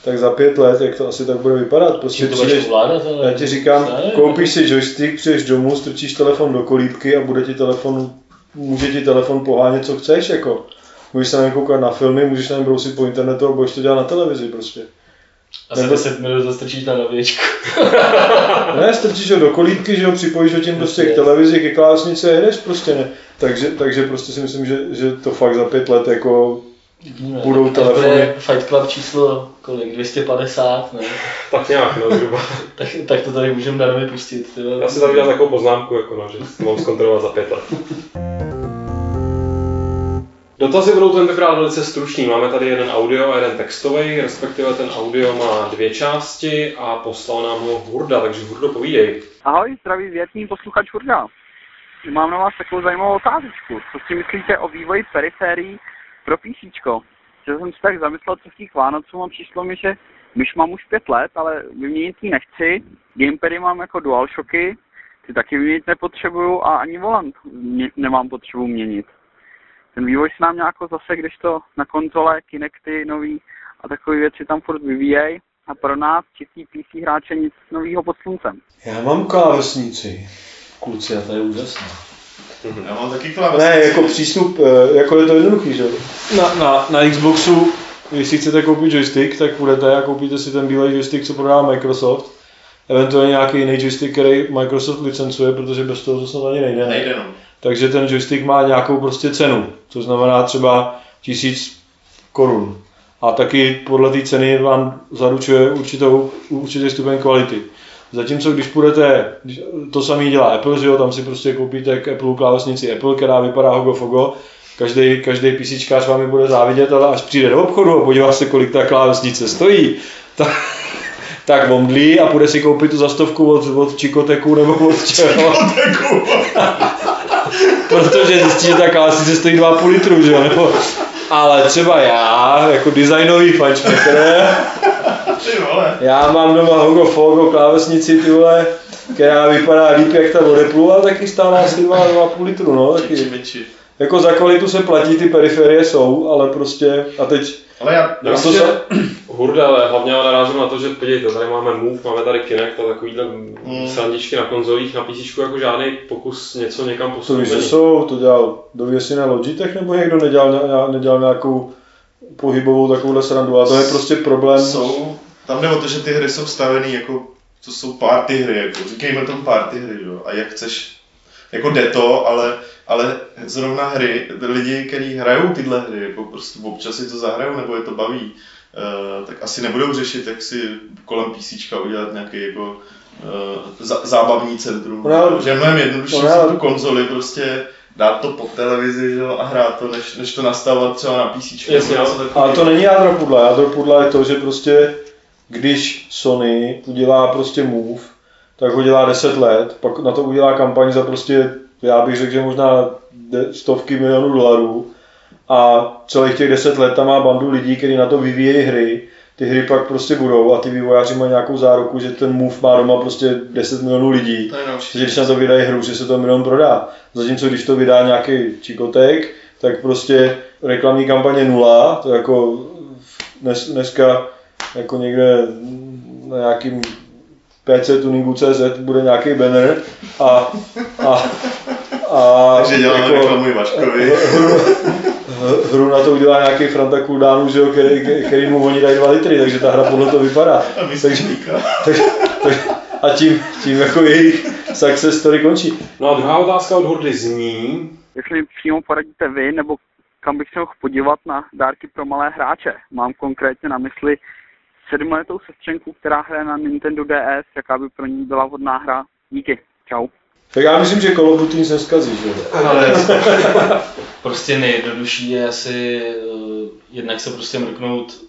Tak za pět let, jak to asi tak bude vypadat, prostě to přijdeš, ovládat, ale... já ti říkám, Ne, koupíš si joystick, přijdeš domů, strčíš telefon do kolíbky a bude ti telefon může ti telefon pohánět, co chceš, jako. Můžeš se na koukat na filmy, můžeš na brousit po internetu a budeš to dělat na televizi prostě. A za 10 minut to strčíš na nověčku. Ne, strčíš ho do kolítky, že ho připojíš ho tím prostě k televizi, ke klávesnici a jedeš prostě ne. Takže, takže prostě si myslím, že, že to fakt za pět let jako budou Tak to telefony. bude Fight Club číslo kolik? 250, ne? Tak nějak, no, zhruba. Tak, tak to tady můžeme darově pustit. Ty vole. Já si tam udělám takovou poznámku, jako no, že to mám zkontrolovat za pět let. Dotazy budou tentokrát velice stručný. Máme tady jeden audio a jeden textový, respektive ten audio má dvě části a poslal nám ho Hurda, takže Hurdo povídej. Ahoj, zdraví větní posluchač Hurda. Mám na vás takovou zajímavou otázku. Co si myslíte o vývoji periférií pro PC? Že jsem si tak zamyslel, co v těch Vánoců a přišlo mi, že myš mám už pět let, ale vyměnit ji nechci. Gamepady mám jako DualShocky, ty taky vyměnit nepotřebuju a ani volant nemám potřebu měnit. Ten vývoj se nám nějak zase, když to na konzole, Kinecty nový a takové věci tam furt vyvíjej. A pro nás, čistý PC hráče, nic nového pod sluncem. Já mám klávesnici. Kluci, a to je úžasné. Já mám taky klávesnici. Ne, jako přístup, eh, jako je to jednoduchý, že? jo. Na, na, na Xboxu, když si chcete koupit joystick, tak půjdete a koupíte si ten bílý joystick, co prodá Microsoft. Eventuálně nějaký jiný joystick, který Microsoft licencuje, protože bez toho to snad ani nejde. ne? Nejde no. Takže ten joystick má nějakou prostě cenu, to znamená třeba tisíc korun. A taky podle té ceny vám zaručuje určitou, určitý stupeň kvality. Zatímco když půjdete, to samý dělá Apple, že jo, tam si prostě koupíte k Apple klávesnici Apple, která vypadá hogo fogo, každý, každý PCčkář vám ji bude závidět, ale až přijde do obchodu a podívá se, kolik ta klávesnice stojí, tak, tak omdlí a půjde si koupit tu zastovku od, od Čikoteku nebo od čeho. Protože zjistí, že ta klávesnice stojí 2,5 litru, že jo? Nebo, ale třeba já, jako designový fančmaker, já mám doma Hogo Fogo klávesnici, ty vole, která vypadá líp jak ta od Apple, ale taky stála asi 2,5 litru, no, taky. miči. Jako za kvalitu se platí, ty periferie jsou, ale prostě, a teď, Ale já, Já to že se- Hurda, ale hlavně já narážím na to, že podívejte, tady máme Move, máme tady Kinect a takovýhle Mm. srandičky na konzolích, na PC jako žádný pokus něco někam to posunout. víš, že není. jsou, to dělal dověsi na Logitech, nebo někdo nedělal, nedělal nějakou pohybovou takovouhle srandu, a to je prostě problém. jsou, tam jde o to, že ty hry jsou stavený jako, to jsou party hry, jako, říkejme tomu party hry, jo, a jak chceš, jako jde to, ale, ale zrovna hry, lidi, kteří hrajou tyhle hry, jako prostě občas si to zahrajou, nebo je to baví, uh, tak asi nebudou řešit, jak si kolem PC udělat nějaký jako uh, zá, zábavní centrum. No, že je mnohem jednodušší no, si tu konzoli prostě dát to po televizi že jo, a hrát to, než, než to nastavovat třeba na PC. Jasně. Ale to není jádro pudla. Jádro pudla je to, že prostě když Sony udělá prostě move, tak ho dělá 10 let, pak na to udělá kampaň za prostě, já bych řekl, že možná stovky milionů dolarů a celých těch 10 let tam má bandu lidí, kteří na to vyvíjejí hry, ty hry pak prostě budou a ty vývojáři mají nějakou záruku, že ten move má doma prostě 10 milionů lidí. Že když na to vydají hru, že se to milion prodá. Zatímco když to vydá nějaký čikotek, tak prostě reklamní kampaně nula, to jako dnes, dneska jako někde na nějakým PC tuningu CZ bude nějaký banner a, a, a Takže děláme jako, reklamu Vaškovi. hru, hru na to udělá nějaký Franta Cooldown, že jo, který, který mu oni dají 2 litry, takže ta hra podle toho vypadá. A Takže, takže, takže, a tím, tím jako jejich success story končí. No a druhá otázka od Hurdy zní, jestli mi přímo poradíte vy, nebo kam bych se mohl podívat na dárky pro malé hráče. Mám konkrétně na mysli sedmiletou sestřenku, která hraje na Nintendo DS, jaká by pro ní byla vhodná hra. Díky. Čau. Tak já myslím, že Call of Duty nic neskazí, že jo. Ale prostě nejjednodušší je asi uh, jednak se prostě mrknout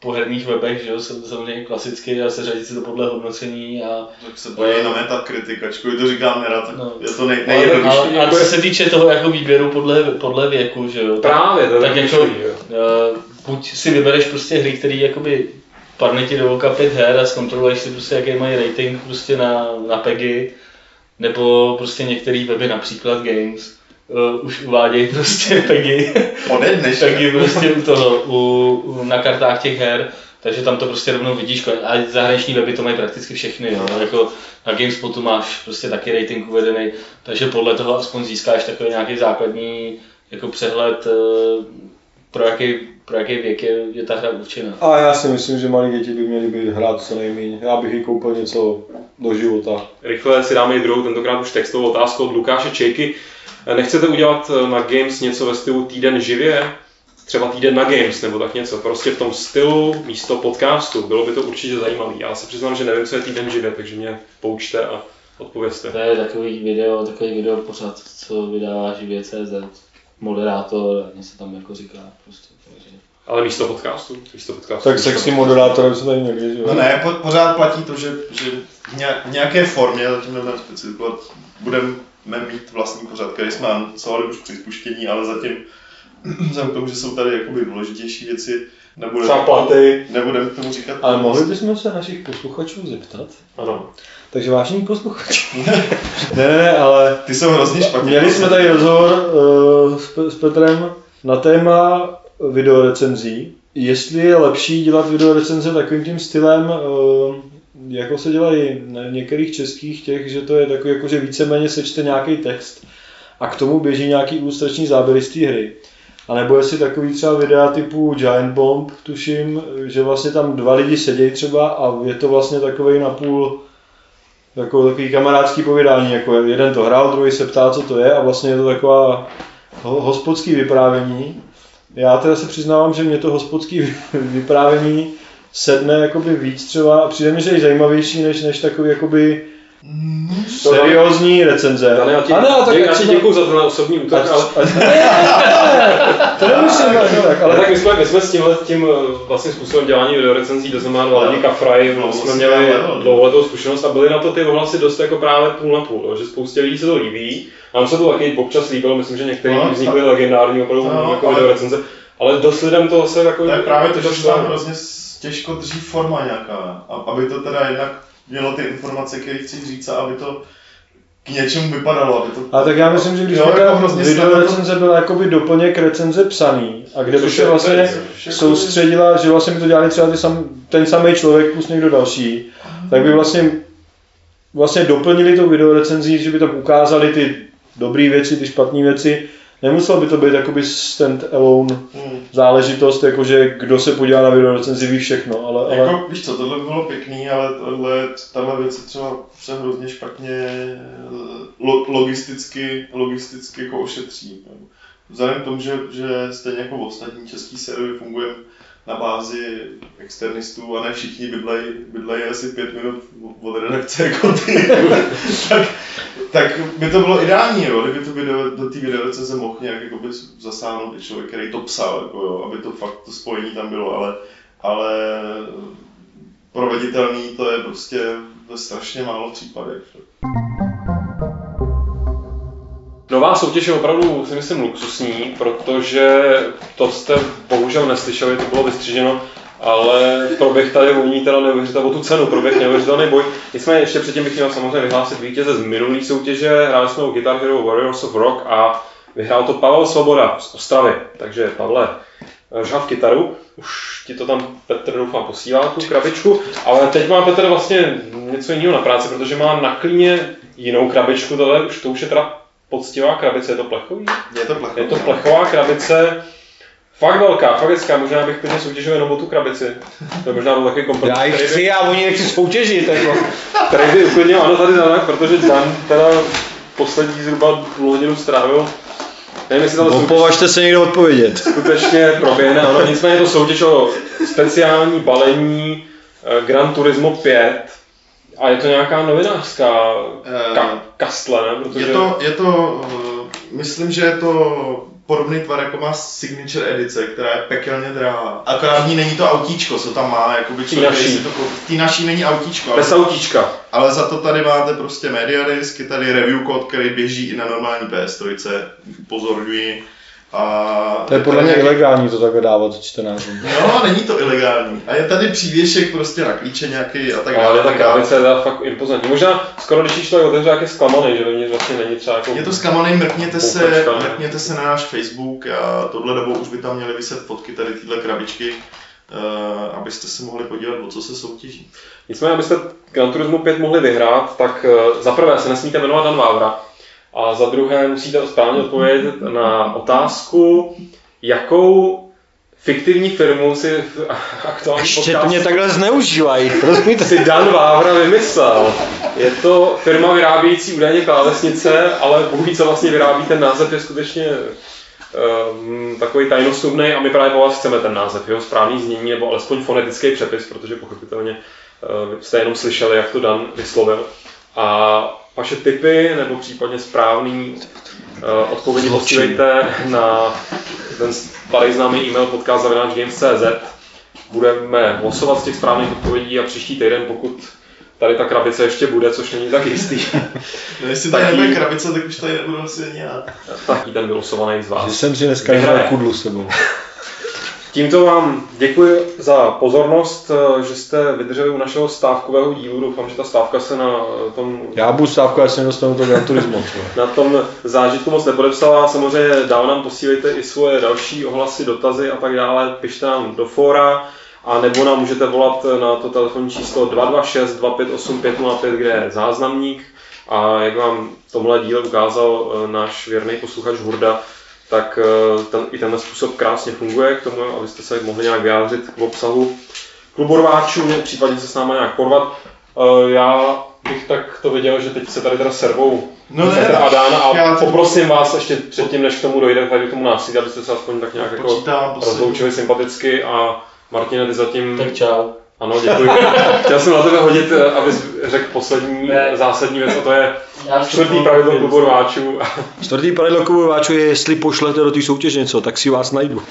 po herních webech, že jo, jsem samozřejmě klasicky a seřadit si to podle hodnocení a Tak se bojí na Metacritic, ačkoliv to říkám nerad, tak No. je to nej, ale, nejjednodušší. ale, ale co se týče toho jako výběru podle, podle věku, že jo, tak, právě, to je tak taky jako, uh, buď si vybereš prostě hry, které jakoby padne ti do oka pět her a zkontroluješ si prostě, jaký mají rating prostě na, na PEGI, nebo prostě některé weby, například Games, uh, už uvádějí prostě Peggy. Ode dneška. Peggy prostě u toho, u, u, na kartách těch her. Takže tam to prostě rovnou vidíš, a zahraniční weby to mají prakticky všechny, jo. jako na GameSpotu máš prostě taky rating uvedený, takže podle toho aspoň získáš takový nějaký základní jako přehled, eh, pro jaký, pro jaký věk je, je ta hra určena. A já si myslím, že malí děti by měly být hrát co nejméně. Já bych jí koupil něco do života. Rychle si dáme i druhou, tentokrát už textovou otázku od Lukáše Čejky. Nechcete udělat na Games něco ve stylu týden živě? Třeba týden na Games nebo tak něco. Prostě v tom stylu místo podcastu. Bylo by to určitě zajímavé. Já se přiznám, že nevím, co je týden živě, takže mě poučte a odpovězte. To je takový video, takový video pořád, co vydává živě CZ. Moderátor a něco tam jako říká prostě. Takže... Ale místo podcastu? Místo podcastu tak sexy moderátorem se tady někdy, že No ne, po, pořád platí to, že, že v nějaké formě, zatím nebudeme specifikovat, budeme mít vlastní pořad, který jsme anoncovali už při spuštění, ale zatím vzhledem k tomu, že jsou tady jakoby důležitější věci, nebudeme, platy. nebudeme tomu říkat. Ale mohli bychom se našich posluchačů zeptat? Ano. Takže vážení posluchači. ne, ne, ne, ale Ty jsou hrozně špatně. měli jsme tady rozhovor uh, s, s Petrem na téma videorecenzí. Jestli je lepší dělat videorecenze takovým tím stylem, uh, jako se dělají na některých českých těch, že to je takový, jako že víceméně sečte nějaký text a k tomu běží nějaký ilustrační záběry z té hry. A nebo jestli takový třeba videa typu Giant Bomb, tuším, že vlastně tam dva lidi sedějí třeba a je to vlastně takový napůl jako takový kamarádský povídání, jako jeden to hrál, druhý se ptá, co to je a vlastně je to taková hospodský vyprávění. Já teda se přiznávám, že mě to hospodský vyprávění sedne jakoby víc třeba a přijde mi, že je zajímavější než, než takový jakoby seriózní recenze. Dane, já ti, a ne, a tak, já ti děkuju za ten osobní útok, ale, ať- ne, ne, to nemusím, ne, tak, ale ale tak my jsme, my jsme s tímhle tím eh, vlastně způsobem dělání videorecenzí, to znamená dva lidi kafraj, No, jsme vlastně měli level. dlouholetou zkušenost a byly na to ty ohlasy dost jako právě půl na půl, že spoustě lidí se to líbí. Nám se to taky občas líbilo, myslím, že některý No, vznikly legendární opravdu No, jako ale- videorecenze, ale dost lidem to zase jako... To je právě to, že se tam ne. hrozně těžko drží forma nějaká. A aby to teda jednak mělo ty informace, které chci říct a aby to k něčemu vypadalo. Aby to... A tak já myslím, že když Jo, by jako hrozně video recenze byla jakoby doplněk recenze psaný a kde by se vlastně soustředila, že vlastně by to dělali třeba ty sam, ten samý člověk plus někdo další, tak by vlastně, vlastně doplnili to video recenzí, že by tam ukázali ty dobré věci, ty špatné věci. Nemuselo by to být jakoby stand alone Hmm. záležitost, jakože kdo se podívá na video recenzi ví všechno, ale, ale Jako, víš co, tohle by bylo pěkný, ale tohle, tahle věc se třeba se hrozně špatně eh, lo, logisticky, logisticky jako ošetří. Vzhledem k tomu, že, že stejně jako ostatní český servery fungujeme na bázi externistů a ne všichni bydlejí, bydlejí asi pět minut od redakce jako ty, tak, tak by to bylo ideální, jo, kdyby to video, do té videorecenze mohl nějak jakoby zasáhnout i člověk, který to psal, jako jo, aby to fakt to spojení tam bylo, ale, ale proveditelný to je prostě ve strašně málo případech. Nová soutěž je opravdu, si myslím, luxusní, protože to jste bohužel neslyšeli, to bylo vystřiženo, ale proběh tady u ní teda neuvěřitelný, o tu cenu proběh neuvěřitelný boj. Nicméně ještě předtím bych měl samozřejmě vyhlásit vítěze z minulé soutěže, hráli jsme u Guitar Hero Warriors of Rock a vyhrál to Pavel Svoboda z Ostravy. Takže Pavle, žhav kytaru, už ti to tam Petr doufám posílá, tu krabičku, ale teď má Petr vlastně něco jiného na práci, protože má na klíně jinou krabičku, tohle už, to už je teda poctivá krabice, je to plechový? Je to plechová. Je to plechová krabice, fakt velká, fakt hezká, možná bych klidně soutěžil jenom o tu krabici. To je možná byl takový komplet, já jich chci a oni nechci soutěžit. Jako. který by uklidnil, ano tady Danek, protože Dan teda poslední zhruba půl hodinu strávil. Nevím, jestli tato soutěž Opovažte se někdo odpovědět. skutečně proběhne, ano, nicméně je to soutěž o speciální balení eh, Gran Turismo 5 a je to nějaká novinářská ka- kastle, ne? Protože Je to, je to, uh, myslím, že je to podobný tvar, jako má Signature edice, která je pekelně drahá. Akorát v ní není to autíčko, co tam má, jakoby člověk, naší. to té naší není autíčko, ale, bez autíčka. ale za to tady máte prostě media disk, je tady review kód, který běží i na normální PS3, upozorňuji. A To je podle mě ilegální to takhle dávat čtenářům. No, není to ilegální. A je tady přívěšek prostě na klíče nějaký a tak dále. Ale ta krabice je fakt impozantní. Možná skoro když ji člověk otevře, jak je zklamaný, že vevnitř vlastně není třeba jako... Je to zklamaný, mrkněte se, mrkněte se na náš Facebook a tohle dobou už by tam měly vyset fotky tady tyhle krabičky, eh, abyste se mohli podívat, o co se soutěží. Nicméně, abyste Gran Turismo 5 mohli vyhrát, tak eh, za prvé se nesmíte jmenovat Dan Vávra a za druhé musíte správně odpovědět na otázku, jakou fiktivní firmu si v aktuální Ještě to podcast mě takhle zneužívají, rozumíte? si Dan Vávra vymyslel. Je to firma vyrábějící údajně klávesnice, ale Bůh ví, co vlastně vyrábí, ten název je skutečně um, takový tajnostubný a my právě po vás chceme ten název, jeho správný znění nebo alespoň fonetický přepis, protože pochopitelně uh, jste jenom slyšeli, jak to Dan vyslovil. A vaše tipy nebo případně správný uh, odpovědi posílejte na ten starý známý e-mail podcast.games.cz budeme losovat z těch správných odpovědí a příští týden, pokud tady ta krabice ještě bude, což není tak jistý, No, jestli tady nebude krabice, tak už tady nebudu asi ani já. tak ten vylosovaný z Že vás. jsem si dneska Vyhraje. vzal kudlu s sebou. Tímto vám děkuji za pozornost, eh, že jste vydrželi u našeho stávkového dílu. Doufám, že ta stávka se na eh, tom Já budu stávku, já se nedostanu to Gran Turismo. na tom zážitku moc nepodepsala. Samozřejmě dál nám posílejte i svoje další ohlasy, dotazy a tak dále. Pište nám do fóra a nebo nám můžete volat na to telefonní číslo 226 258 505, kde je záznamník. A jak vám tomhle díle ukázal eh, náš věrný posluchač Hurda, tak eh, ten, i tenhle způsob krásně funguje k tomu, abyste se mohli nějak vyjádřit k obsahu kluborváčů, případně se s náma nějak porvat. Eh, Já bych tak to viděl, že teď se tady teda servou No ne, a Dán a já to- poprosím vás ještě předtím, než k tomu dojde, tady k tomu násilí, abyste se aspoň tak nějak jako Počítám poslední. rozloučili sympaticky a Martine, ty zatím... Tak čau. Ano, děkuji. Chtěl jsem na tebe hodit, eh, abys řekl poslední Ne. zásadní věc, a to je čtvrtý pravidlo klubu rváčů. Čtvrtý pravidlo klubu váču je, jestli pošlete do té soutěže něco, tak si vás najdu.